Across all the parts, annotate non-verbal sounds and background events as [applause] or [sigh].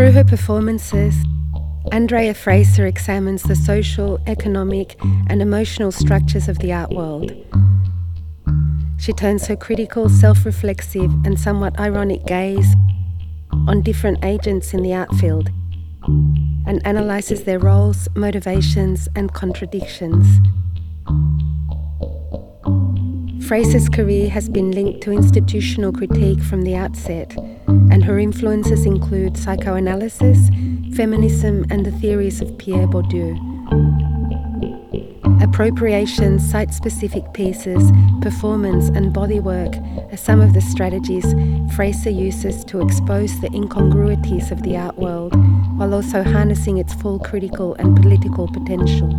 Through her performances, Andrea Fraser examines the social, economic, and emotional structures of the art world. She turns her critical, self reflexive, and somewhat ironic gaze on different agents in the art field and analyses their roles, motivations, and contradictions. Fraser's career has been linked to institutional critique from the outset, and her influences include psychoanalysis, feminism, and the theories of Pierre Bourdieu. Appropriation, site specific pieces, performance, and bodywork are some of the strategies Fraser uses to expose the incongruities of the art world while also harnessing its full critical and political potential.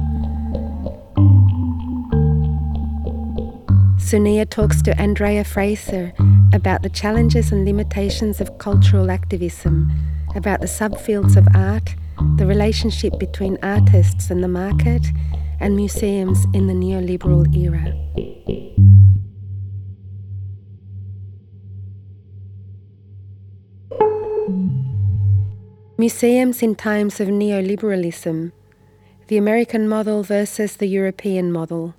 Sonia talks to Andrea Fraser about the challenges and limitations of cultural activism, about the subfields of art, the relationship between artists and the market, and museums in the neoliberal era. Museums in times of neoliberalism, the American model versus the European model.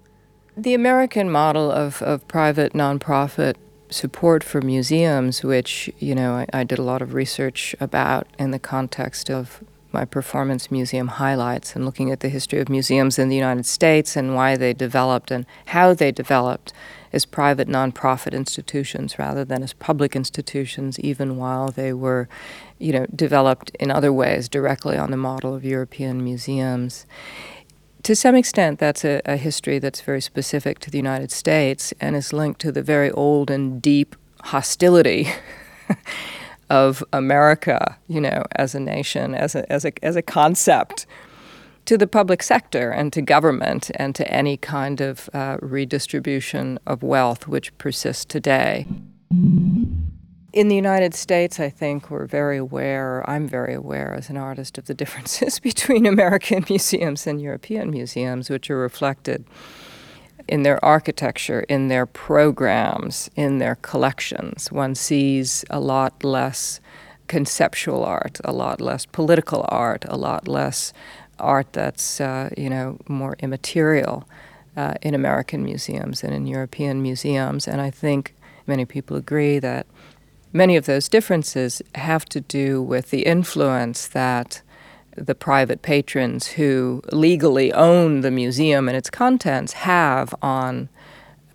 The American model of, of private nonprofit support for museums, which, you know, I, I did a lot of research about in the context of my performance museum highlights and looking at the history of museums in the United States and why they developed and how they developed as private nonprofit institutions rather than as public institutions, even while they were, you know, developed in other ways directly on the model of European museums. To some extent, that's a, a history that's very specific to the United States and is linked to the very old and deep hostility [laughs] of America, you know, as a nation, as a, as a, as a concept to the public sector and to government and to any kind of uh, redistribution of wealth which persists today. In the United States, I think we're very aware, I'm very aware as an artist, of the differences [laughs] between American [laughs] museums and European museums, which are reflected in their architecture, in their programs, in their collections. One sees a lot less conceptual art, a lot less political art, a lot less art that's uh, you know more immaterial uh, in American museums and in European museums. And I think many people agree that many of those differences have to do with the influence that the private patrons who legally own the museum and its contents have on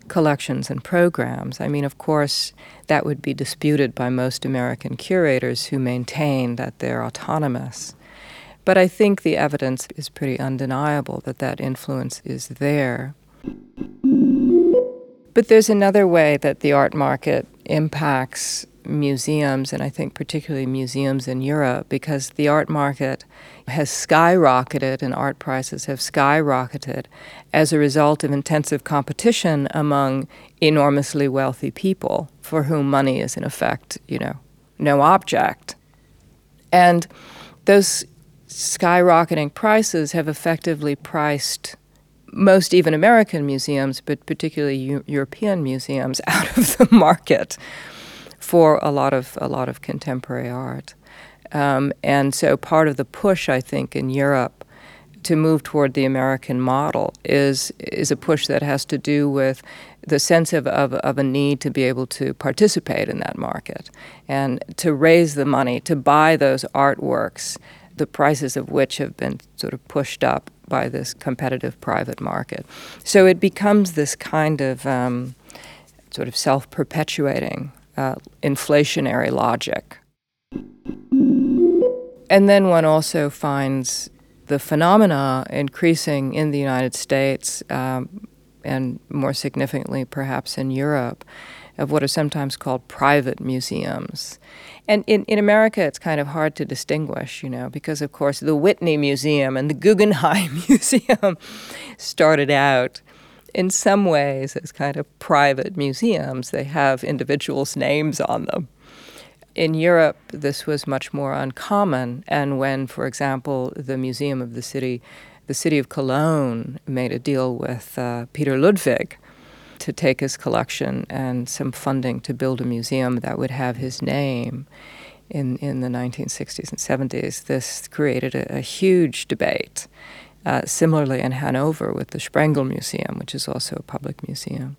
collections and programs. I mean, of course, that would be disputed by most American curators who maintain that they're autonomous. But I think the evidence is pretty undeniable that that influence is there. But there's another way that the art market impacts museums, and I think particularly museums in Europe, because the art market has skyrocketed and art prices have skyrocketed as a result of intensive competition among enormously wealthy people for whom money is, in effect, you know, no object. And those skyrocketing prices have effectively priced most even American museums, but particularly U- European museums, [laughs] out of the market for a lot of a lot of contemporary art. Um, and so part of the push, I think, in Europe to move toward the American model is is a push that has to do with the sense of, of, of, a need to be able to participate in that market and to raise the money to buy those artworks, the prices of which have been sort of pushed up by this competitive private market. So it becomes this kind of um, sort of self perpetuating uh, inflationary logic. And then one also finds the phenomena increasing in the United States um, and more significantly perhaps in Europe of what are sometimes called private museums. And in, in America, it's kind of hard to distinguish, you know, because of course the Whitney Museum and the Guggenheim [laughs] Museum started out in some ways as kind of private museums. They have individuals' names on them. In Europe, this was much more uncommon. And when, for example, the Museum of the City, the city of Cologne, made a deal with uh, Peter Ludwig to take his collection and some funding to build a museum that would have his name, in, in the 1960s and 70s, this created a, a huge debate. Uh, similarly, in Hanover with the Sprengel Museum, which is also a public museum.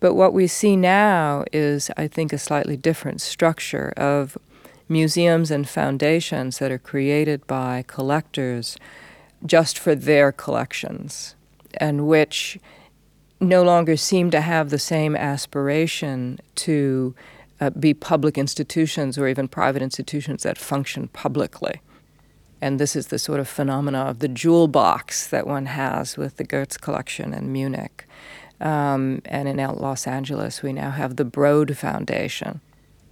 But what we see now is, I think, a slightly different structure of museums and foundations that are created by collectors just for their collections, and which no longer seem to have the same aspiration to uh, be public institutions or even private institutions that function publicly. And this is the sort of phenomena of the jewel box that one has with the Goetz collection in Munich. Um, and in Los Angeles, we now have the Broad Foundation.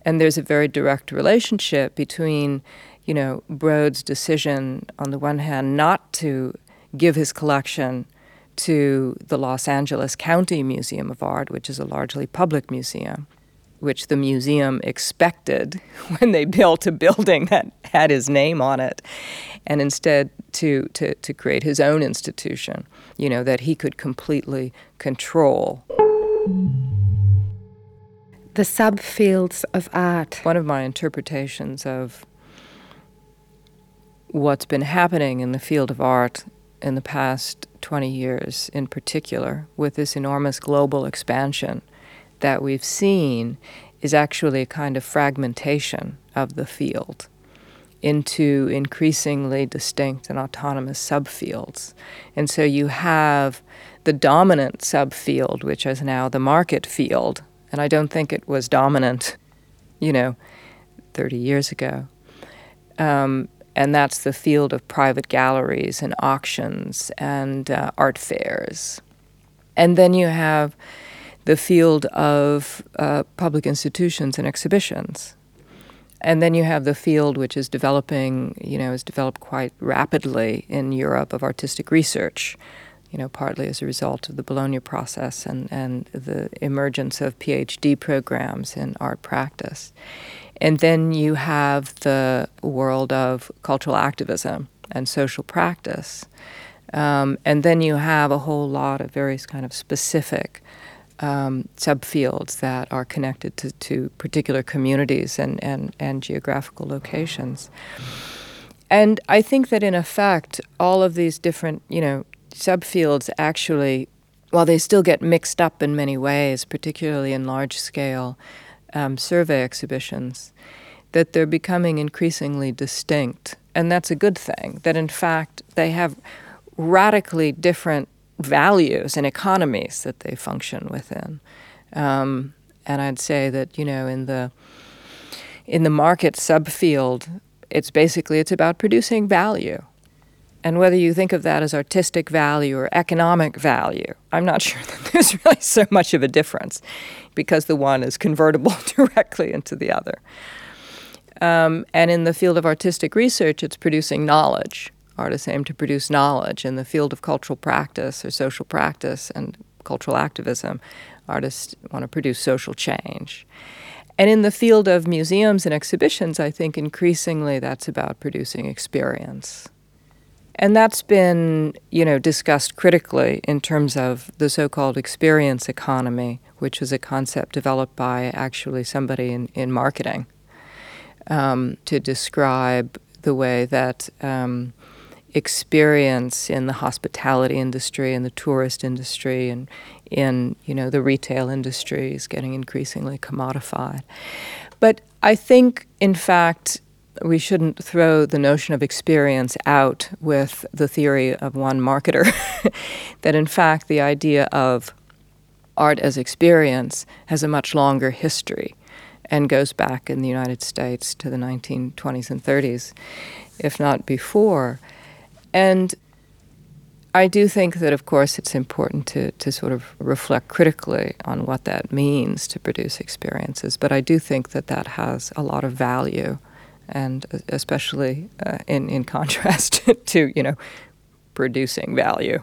And there's a very direct relationship between, you know, Broad's decision, on the one hand, not to give his collection to the Los Angeles County Museum of Art, which is a largely public museum, which the museum expected [laughs] when they built a building that had his name on it, and instead to, to, to create his own institution, you know, that he could completely control. The subfields of art. One of my interpretations of what's been happening in the field of art in the past 20 years, in particular, with this enormous global expansion that we've seen, is actually a kind of fragmentation of the field into increasingly distinct and autonomous subfields. And so you have the dominant subfield, which is now the market field. And I don't think it was dominant, you know, 30 years ago. Um, and that's the field of private galleries and auctions and uh, art fairs. And then you have the field of uh, public institutions and exhibitions. And then you have the field which is developing, you know, is developed quite rapidly in Europe of artistic research, you know, partly as a result of the Bologna process and, and the emergence of PhD programs in art practice. And then you have the world of cultural activism and social practice. Um, and then you have a whole lot of various kind of specific um, subfields that are connected to, to particular communities and, and, and geographical locations. And I think that in effect, all of these different, you know, subfields actually, while they still get mixed up in many ways, particularly in large scale um, survey exhibitions, that they're becoming increasingly distinct. And that's a good thing, that in fact they have radically different values and economies that they function within. Um, and I'd say that, you know, in the in the market subfield, it's basically it's about producing value. And whether you think of that as artistic value or economic value, I'm not [laughs] sure that there's really so much of a difference because the one is convertible [laughs] directly into the other. Um, and in the field of artistic research, it's producing knowledge. Artists aim to produce knowledge. In the field of cultural practice or social practice and cultural activism, artists want to produce social change. And in the field of museums and exhibitions, I think increasingly that's about producing experience. And that's been, you know, discussed critically in terms of the so-called experience economy, which was a concept developed by actually somebody in, in marketing um, to describe the way that um, experience in the hospitality industry and the tourist industry and in you know the retail industry is getting increasingly commodified. But I think, in fact, we shouldn't throw the notion of experience out with the theory of one marketer. [laughs] that in fact, the idea of art as experience has a much longer history and goes back in the United States to the 1920s and 30s, if not before. And I do think that, of course, it's important to, to sort of reflect critically on what that means to produce experiences. But I do think that that has a lot of value and especially uh, in, in [laughs] contrast to, you know, producing value.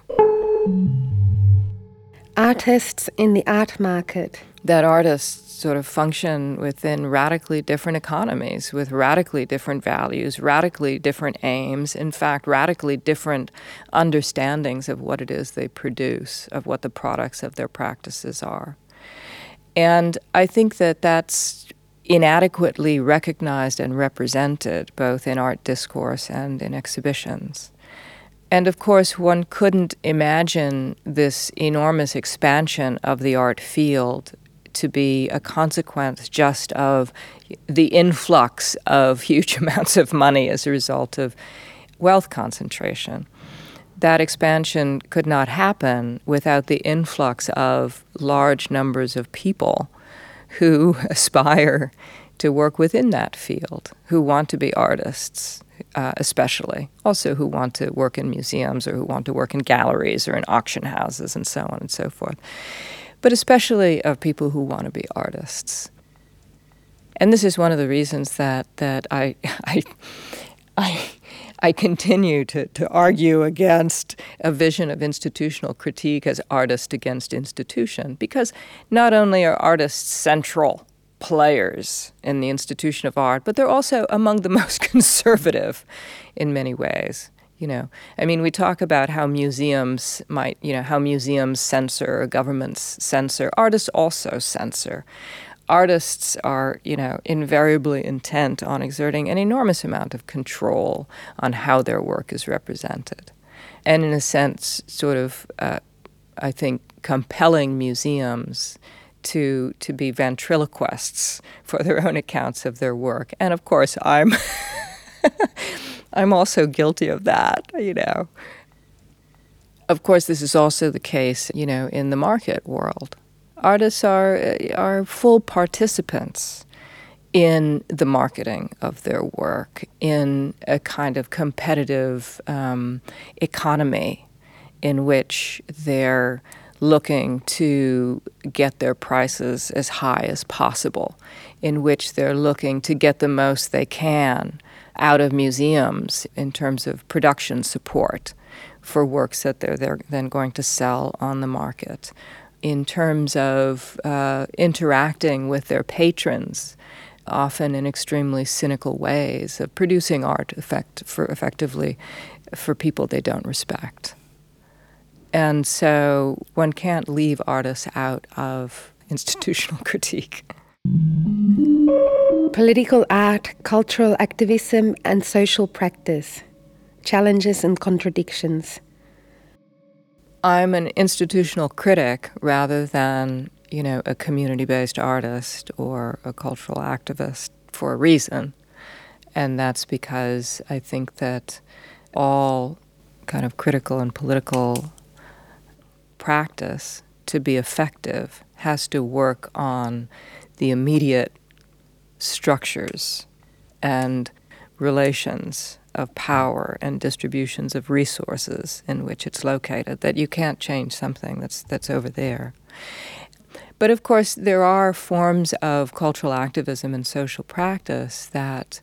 Artists in the art market. That artists sort of function within radically different economies with radically different values, radically different aims, in fact, radically different understandings of what it is they produce, of what the products of their practices are. And I think that that's inadequately recognized and represented both in art discourse and in exhibitions. And of course, one couldn't imagine this enormous expansion of the art field to be a consequence just of the influx of [laughs] huge amounts of money as a result of wealth concentration. That expansion could not happen without the influx of large numbers of people who [laughs] aspire to work within that field, who want to be artists, uh, especially, also who want to work in museums or who want to work in galleries or in auction houses and so on and so forth, but especially of people who want to be artists. And this is one of the reasons that, that I, [laughs] I, I, I continue to, to argue against a vision of institutional critique as artist against institution, because not only are artists central players in the institution of art, but they're also among the [laughs] most conservative in many ways. You know, I mean, we talk about how museums might, you know, how museums censor, governments censor, artists also censor. Artists are, you know, invariably intent on exerting an enormous amount of control on how their work is represented. And in a sense, sort of, uh, I think, compelling museums to to be ventriloquists for their own accounts of their work. And of course, I'm [laughs] [laughs] I'm also guilty of that, you know. Of course, this is also the case, you know, in the market world. Artists are are full participants in the marketing of their work in a kind of competitive um, economy in which they're looking to get their prices as high as possible, in which they're looking to get the most they can out of museums in terms of production support for works that they're, they're then going to sell on the market, in terms of uh, interacting with their patrons. Often in extremely cynical ways of producing art effect for effectively for people they don't respect. And so one can't leave artists out of institutional [laughs] critique. Political art, cultural activism, and social practice challenges and contradictions. I'm an institutional critic rather than, you know, a community based artist or a cultural activist for a reason. And that's because I think that all kind of critical and political practice to be effective has to work on the immediate structures and relations of power and distributions of resources in which it's located that you can't change something that's that's over there but of course there are forms of cultural activism and social practice that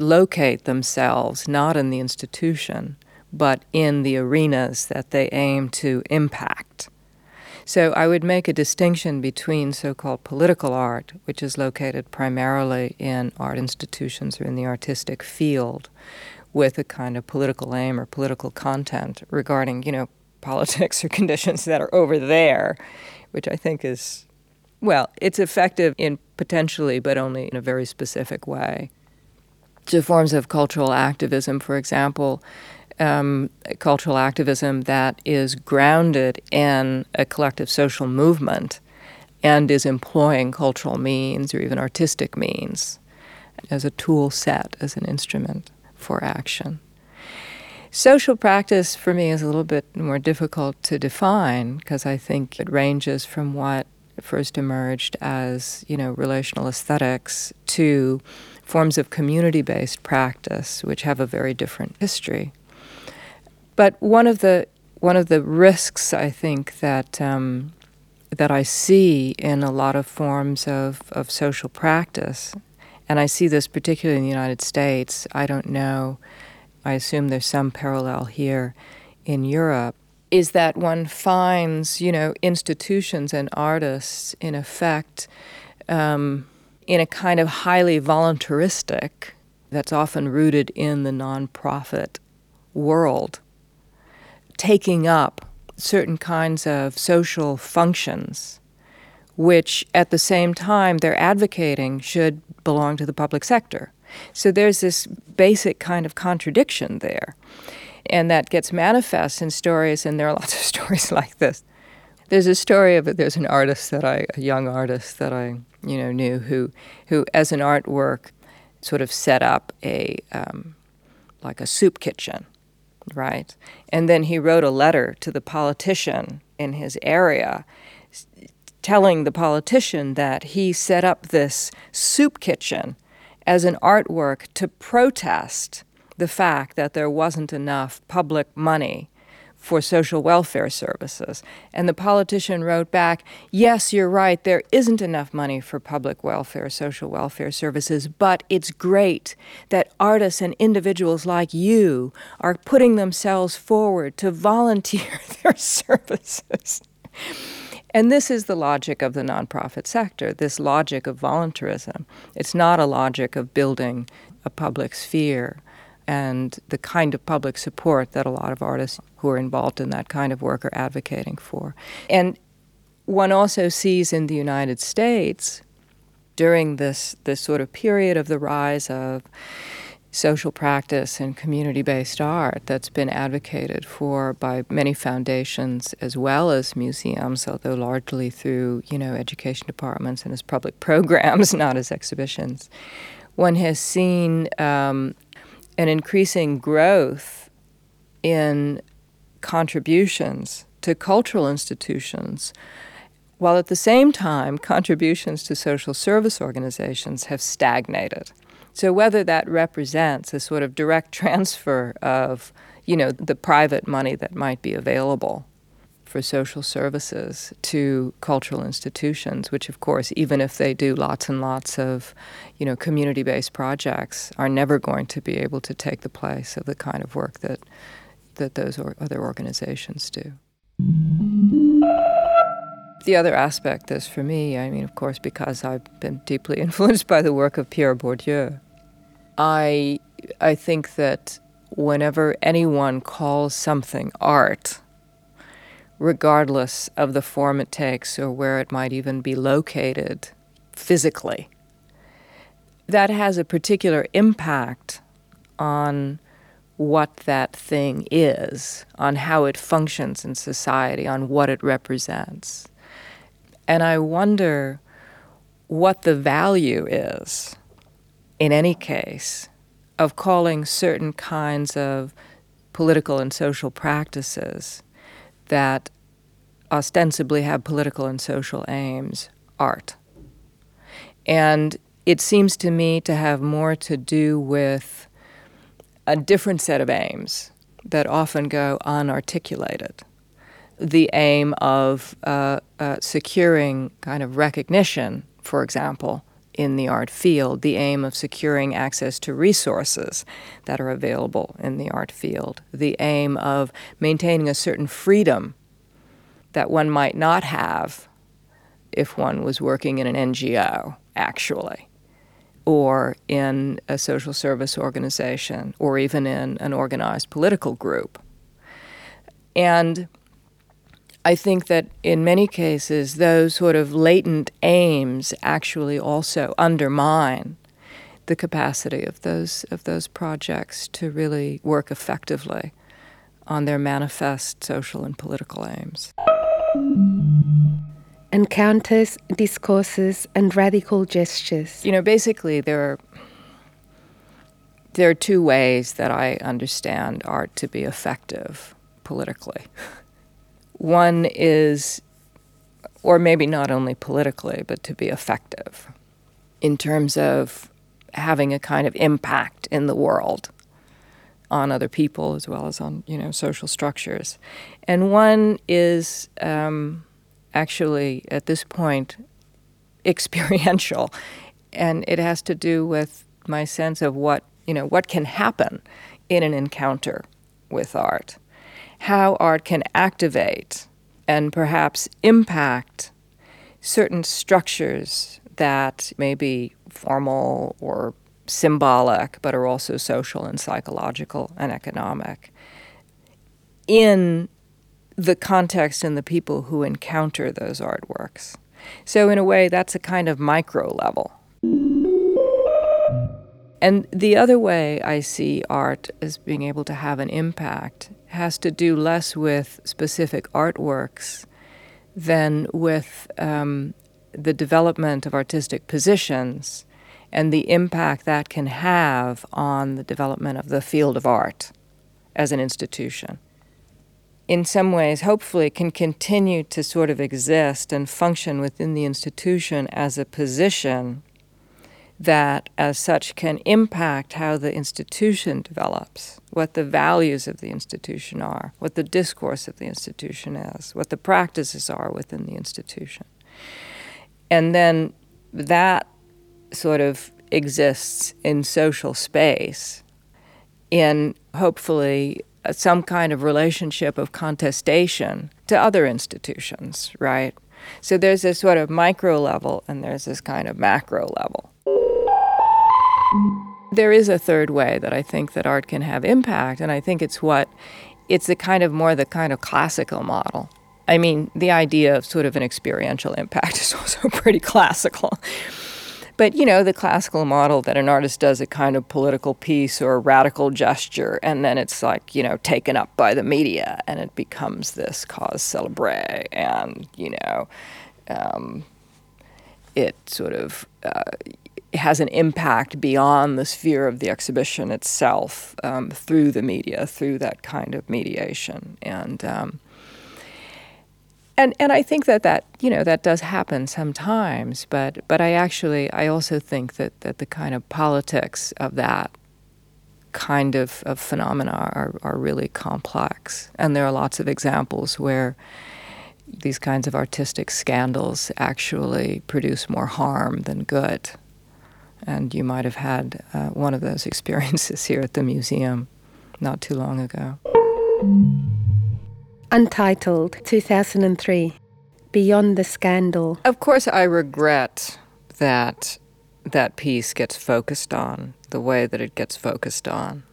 locate themselves not in the institution but in the arenas that they aim to impact. So I would make a distinction between so called political art, which is located primarily in art institutions or in the artistic field, with a kind of political aim or political content regarding, you know, [laughs] politics or conditions that are over there, which I think is, well, it's effective in potentially, but only in a very specific way. To forms of cultural activism, for example, um, cultural activism that is grounded in a collective social movement and is employing cultural means or even artistic means as a tool set, as an instrument for action. Social practice for me is a little bit more difficult to define because I think it ranges from what first emerged as, you know, relational aesthetics to forms of community-based practice which have a very different history. But one of the one of the risks I think that um, that I see in a lot of forms of, of social practice, and I see this particularly in the United States. I don't know. I assume there's some parallel here in Europe. Is that one finds, you know, institutions and artists in effect um, in a kind of highly voluntaristic, that's often rooted in the nonprofit world taking up certain kinds of social functions, which at the same time they're advocating should belong to the public sector. So there's this basic kind of contradiction there. And that gets manifest in stories, and there are [laughs] lots of stories like this. There's a story of. There's an artist that I, a young artist that I, you know, knew who, who as an artwork, sort of set up a, um, like a soup kitchen, right? And then he wrote a letter to the politician in his area telling the politician that he set up this soup kitchen as an artwork to protest the fact that there wasn't enough public money for social welfare services. And the politician wrote back, Yes, you're right, there isn't enough money for public welfare, social welfare services, but it's great that artists and individuals like you are putting themselves forward to volunteer [laughs] their services. And this is the logic of the nonprofit sector, this logic of voluntarism. It's not a logic of building a public sphere and the kind of public support that a lot of artists who are involved in that kind of work are advocating for. And one also sees in the United States during this, this sort of period of the rise of social practice and community based art that's been advocated for by many foundations as well as museums, although largely through, you know, education departments and as public [laughs] programs, not as exhibitions. One has seen um, an increasing growth in contributions to cultural institutions, while at the same time, contributions to social service organizations have stagnated. So whether that represents a sort of direct [laughs] transfer of, you know, the private money that might be available for social services to cultural institutions, which of course, even if they do lots and lots of, you know, community-based projects, are never going to be able to take the place of the kind of work that that those or other organizations do. The other aspect is for me, I mean, of course, because I've been deeply [laughs] influenced by the work of Pierre Bourdieu, I, I think that whenever anyone calls something art, regardless of the form it takes or where it might even be located physically, that has a particular impact on what that thing is, on how it functions in society, on what it represents. And I wonder what the value is, in any case, of calling certain kinds of political and social practices that ostensibly have political and social aims art. And it seems to me to have more to do with a different set of aims that often go unarticulated the aim of uh, uh, securing kind of recognition, for example, in the art field, the aim of securing access to resources that are available in the art field, the aim of maintaining a certain freedom that one might not have if one was working in an NGO, actually, or in a social service organization, or even in an organized political group. And I think that in many cases, those sort of latent aims actually also undermine the capacity of those of those projects to really work effectively on their manifest social and political aims. Encounters, discourses, and radical gestures. You know, basically, there are there are two ways that I understand art to be effective politically. [laughs] One is, or maybe not only politically, but to be effective in terms of having a kind of impact in the world on other people as well as on you know social structures, and one is um, actually at this point [laughs] experiential, and it has to do with my sense of what you know what can happen in an encounter with art how art can activate and perhaps impact certain structures that may be formal or symbolic, but are also social and psychological and economic, in the context and the people who encounter those artworks. So, in a way, that's a kind of micro level. And the other way I see art as being able to have an impact has to do less with specific artworks than with um, the development of artistic positions and the impact that can have on the development of the field of art as an institution. In some ways, hopefully, can continue to sort of exist and function within the institution as a position that, as such, can impact how the institution develops, what the values of the institution are, what the discourse of the institution is, what the practices are within the institution. And then that sort of exists in social space in hopefully some kind of relationship of contestation to other institutions, right? So there's this sort of micro level and there's this kind of macro level. There is a third way that I think that art can have impact, and I think it's what it's the kind of more the kind of classical model. I mean, the idea of sort of an experiential impact [laughs] is also pretty classical. But, you know, the classical model that an artist does a kind of political piece or a radical gesture, and then it's like, you know, taken up by the media and it becomes this cause celebre. And, you know, um, it sort of uh, has an impact beyond the sphere of the exhibition itself um, through the media, through that kind of mediation. And, um, and and I think that that you know that does happen sometimes, but but I actually I also think that that the kind of politics of that kind of, of phenomena are, are really complex, and there are lots of examples where these kinds of artistic scandals actually produce more harm than good. And you might have had uh, one of those [laughs] experiences here at the museum not too long ago. Untitled, 2003. Beyond the Scandal. Of course, I regret that that piece gets focused on the way that it gets focused on.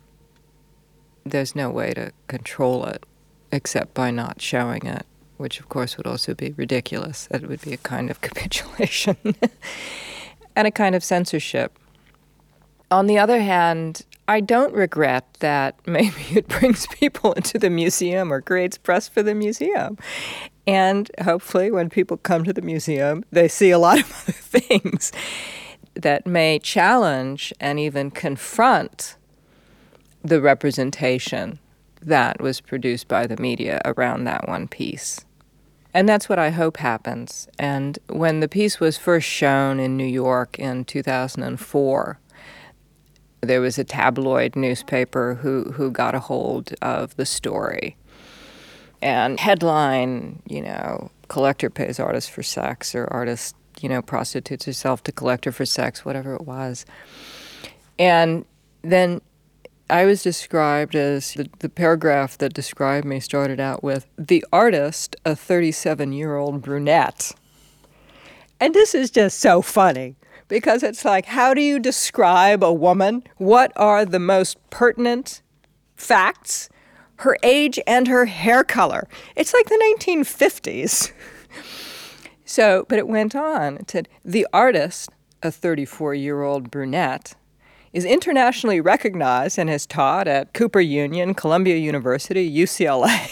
There's no way to control it except by not showing it, which of course would also be ridiculous. That would be a kind of [laughs] capitulation and a kind of censorship. On the other hand, I don't regret that [laughs] maybe it brings people into the museum or creates press for the museum. And hopefully, when people come to the museum, they see a lot of [laughs] other things that may challenge and even confront the representation that was produced by the media around that one piece. And that's what I hope happens. And when the piece was first shown in New York in 2004, there was a tabloid newspaper who, who got a hold of the story. And headline, you know, collector pays artist for sex, or artist, you know, prostitutes herself to collector for sex, whatever it was. And then I was described as the, the paragraph that described me started out with the artist, a 37 year old brunette. And this is just so funny because it's like, how do you describe a woman? What are the most pertinent facts? Her age and her hair color. It's like the 1950s. so, but it went on. It said, the artist, a 34 year old brunette, is internationally recognized and has taught at Cooper Union, Columbia University, UCLA,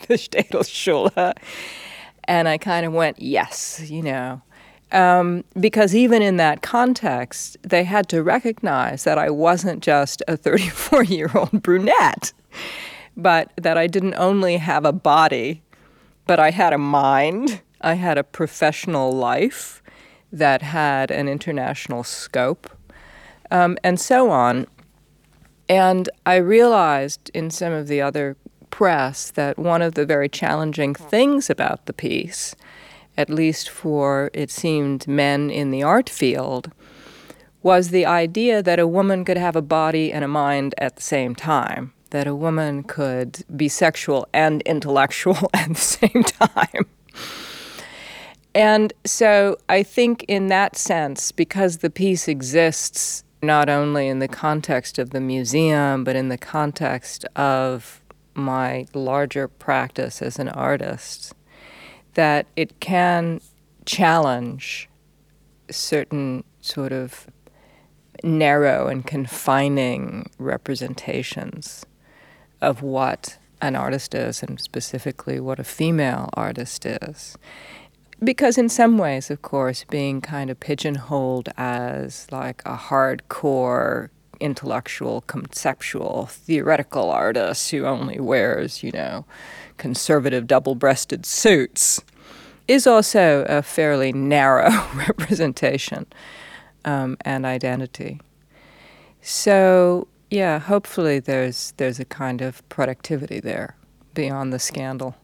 [laughs] the Städelschule. And I kind of went, yes, you know, um, because even in that context, they had to recognize that I wasn't just a [laughs] 34 year old brunette, but that I didn't only have a body, but I had a mind, I had a professional life that had an international scope, um, and so on. And I realized in some of the other press that one of the very challenging things about the piece at least for, it seemed, men in the art field, was the idea that a woman could have a body and a mind at the same time, that a woman could be sexual and intellectual [laughs] at the same time. And so I think, in that sense, because the piece exists not only in the context of the museum, but in the context of my larger practice as an artist, that it can challenge certain sort of narrow and confining representations of what an artist is and specifically what a female artist is. Because, in some ways, of course, being kind of pigeonholed as like a hardcore intellectual, conceptual, theoretical artist who only wears, you know, conservative double breasted suits is also a fairly narrow [laughs] representation um, and identity. So, yeah, hopefully there's, there's a kind of productivity there beyond the scandal.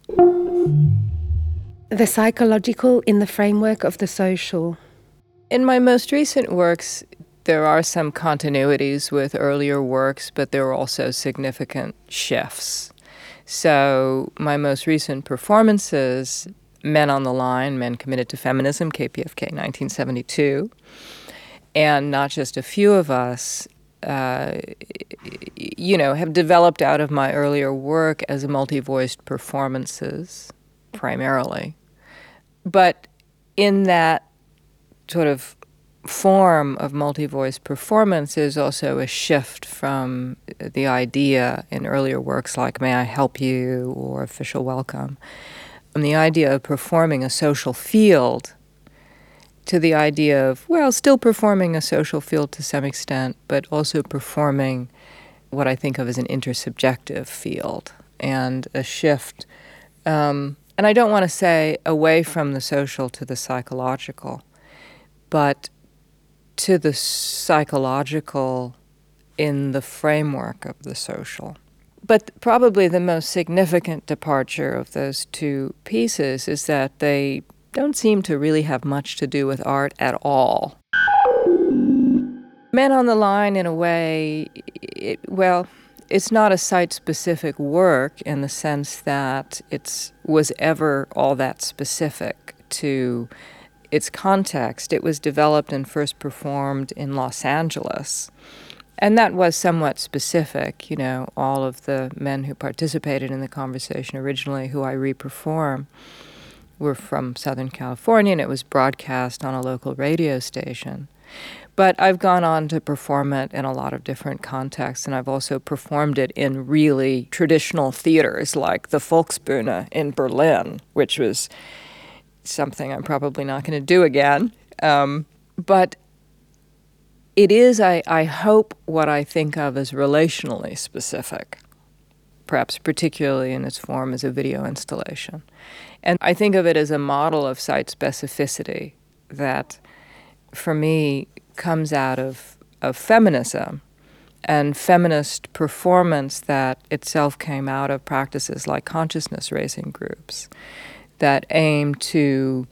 The psychological in the framework of the social. In my most recent works, there are some continuities with earlier works, but there are also significant shifts. So, my most recent performances, Men on the Line, Men Committed to Feminism, KPFK 1972, and not just a few of us, uh, you know, have developed out of my earlier work as multi voiced performances primarily. But in that sort of form of multi voice performance is also a shift from the idea in earlier works like May I Help You or Official Welcome, and the idea of performing a social field to the idea of, well, still performing a social field to some extent, but also performing what I think of as an intersubjective field and a shift. Um, and I don't want to say away from the social to the psychological, but to the psychological in the framework of the social. But probably the most significant departure of those two pieces is that they don't seem to really have much to do with art at all. Men on the Line, in a way, it, well, it's not a site specific work in the sense that it was ever all that specific to its context. It was developed and first performed in Los Angeles. And that was somewhat specific. You know, all of the men who participated in the conversation originally, who I reperform, were from Southern California, and it was broadcast on a local radio station. But I've gone on to perform it in a lot of different contexts, and I've also performed it in really traditional theaters like the Volksbühne in Berlin, which was something I'm probably not going to do again. Um, but it is, I, I hope, what I think of as relationally specific, perhaps particularly in its form as a video installation. And I think of it as a model of site specificity that, for me, comes out of, of feminism and feminist performance that itself came out of practices like consciousness raising groups that aim to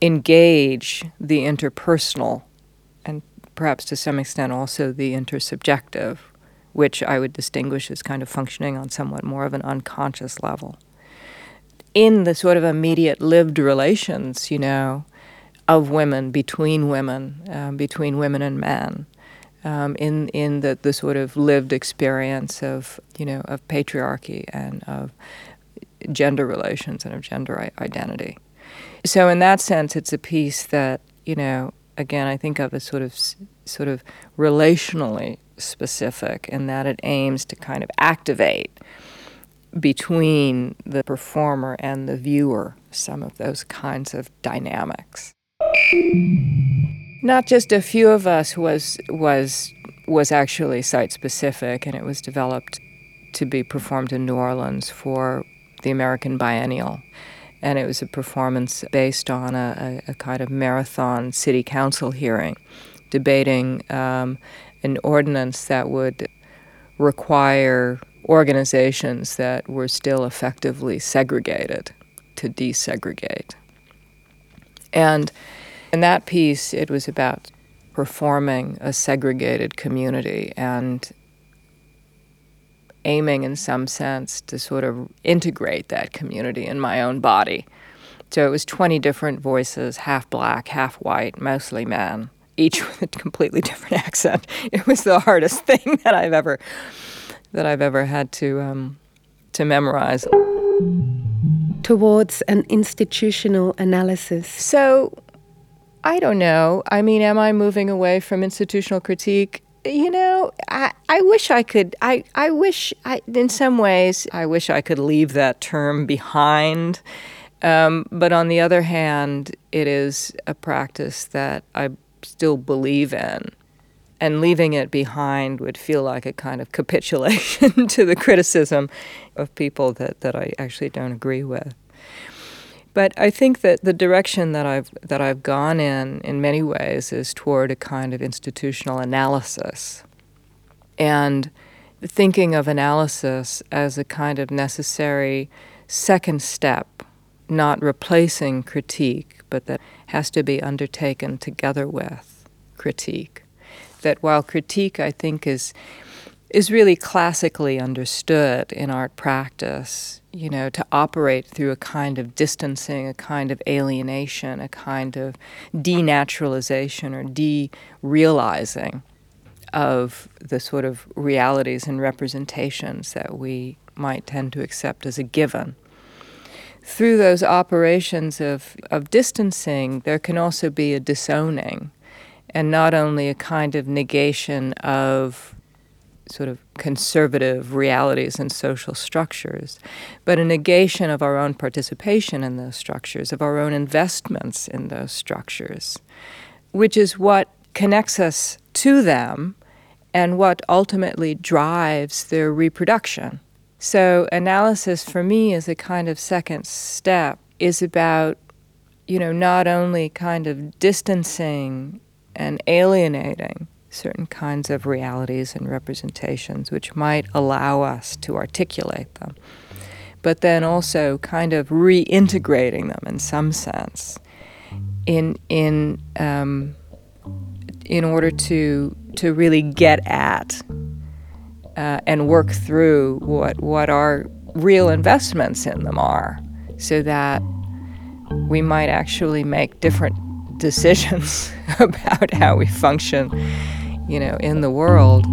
engage the interpersonal and perhaps to some extent also the intersubjective, which I would distinguish as kind of functioning on somewhat more of an unconscious level. In the sort of immediate lived relations, you know, of women, between women, um, between women and men, um, in in the, the sort of lived experience of you know of patriarchy and of gender relations and of gender identity. So in that sense, it's a piece that you know again I think of as sort of sort of relationally specific in that it aims to kind of activate between the performer and the viewer some of those kinds of dynamics. Not just a few of us was was was actually site specific and it was developed to be performed in New Orleans for the American Biennial. And it was a performance based on a, a, kind of marathon city council hearing debating um, an ordinance that would require organizations that were still effectively segregated to desegregate. And in that piece, it was about performing a segregated community and aiming in some sense to sort of integrate that community in my own body. So it was 20 different voices, half black, half white, mostly men, each [laughs] with a completely different accent. It was the hardest [laughs] thing that I've ever that I've ever had to um, to memorize. Towards an institutional analysis. So I don't know. I mean, am I moving away from institutional critique? you know, I, I wish I could. I, I wish, I, in some ways, I wish I could leave that term behind. Um, but on the other hand, it is a practice that I still believe in. And leaving it behind would feel like a kind of capitulation [laughs] to the criticism of people that, that I actually don't agree with. But I think that the direction that I've that I've gone in in many ways is toward a kind of institutional analysis. And thinking of analysis as a kind of necessary second step, not replacing critique, but that has to be undertaken together with critique. That while critique I think is is really classically understood in art practice, you know, to operate through a kind of distancing, a kind of alienation, a kind of denaturalization or derealizing of the sort of realities and representations that we might tend to accept as a given. Through those operations of, of distancing, there can also be a disowning, and not only a kind of negation of sort of conservative realities and social structures, but a negation of our own participation in those structures, of our own investments in those structures, which is what connects us to them and what ultimately drives their reproduction. So, analysis for me is a kind of second step, is about, you know, not only kind of distancing and alienating certain kinds of realities and representations which might allow us to articulate them, but then also kind of reintegrating them in some sense in in um, in order to to really get at uh, and work through what what our real investments in them are, so that we might actually make different decisions [laughs] about how we function you know, in the world.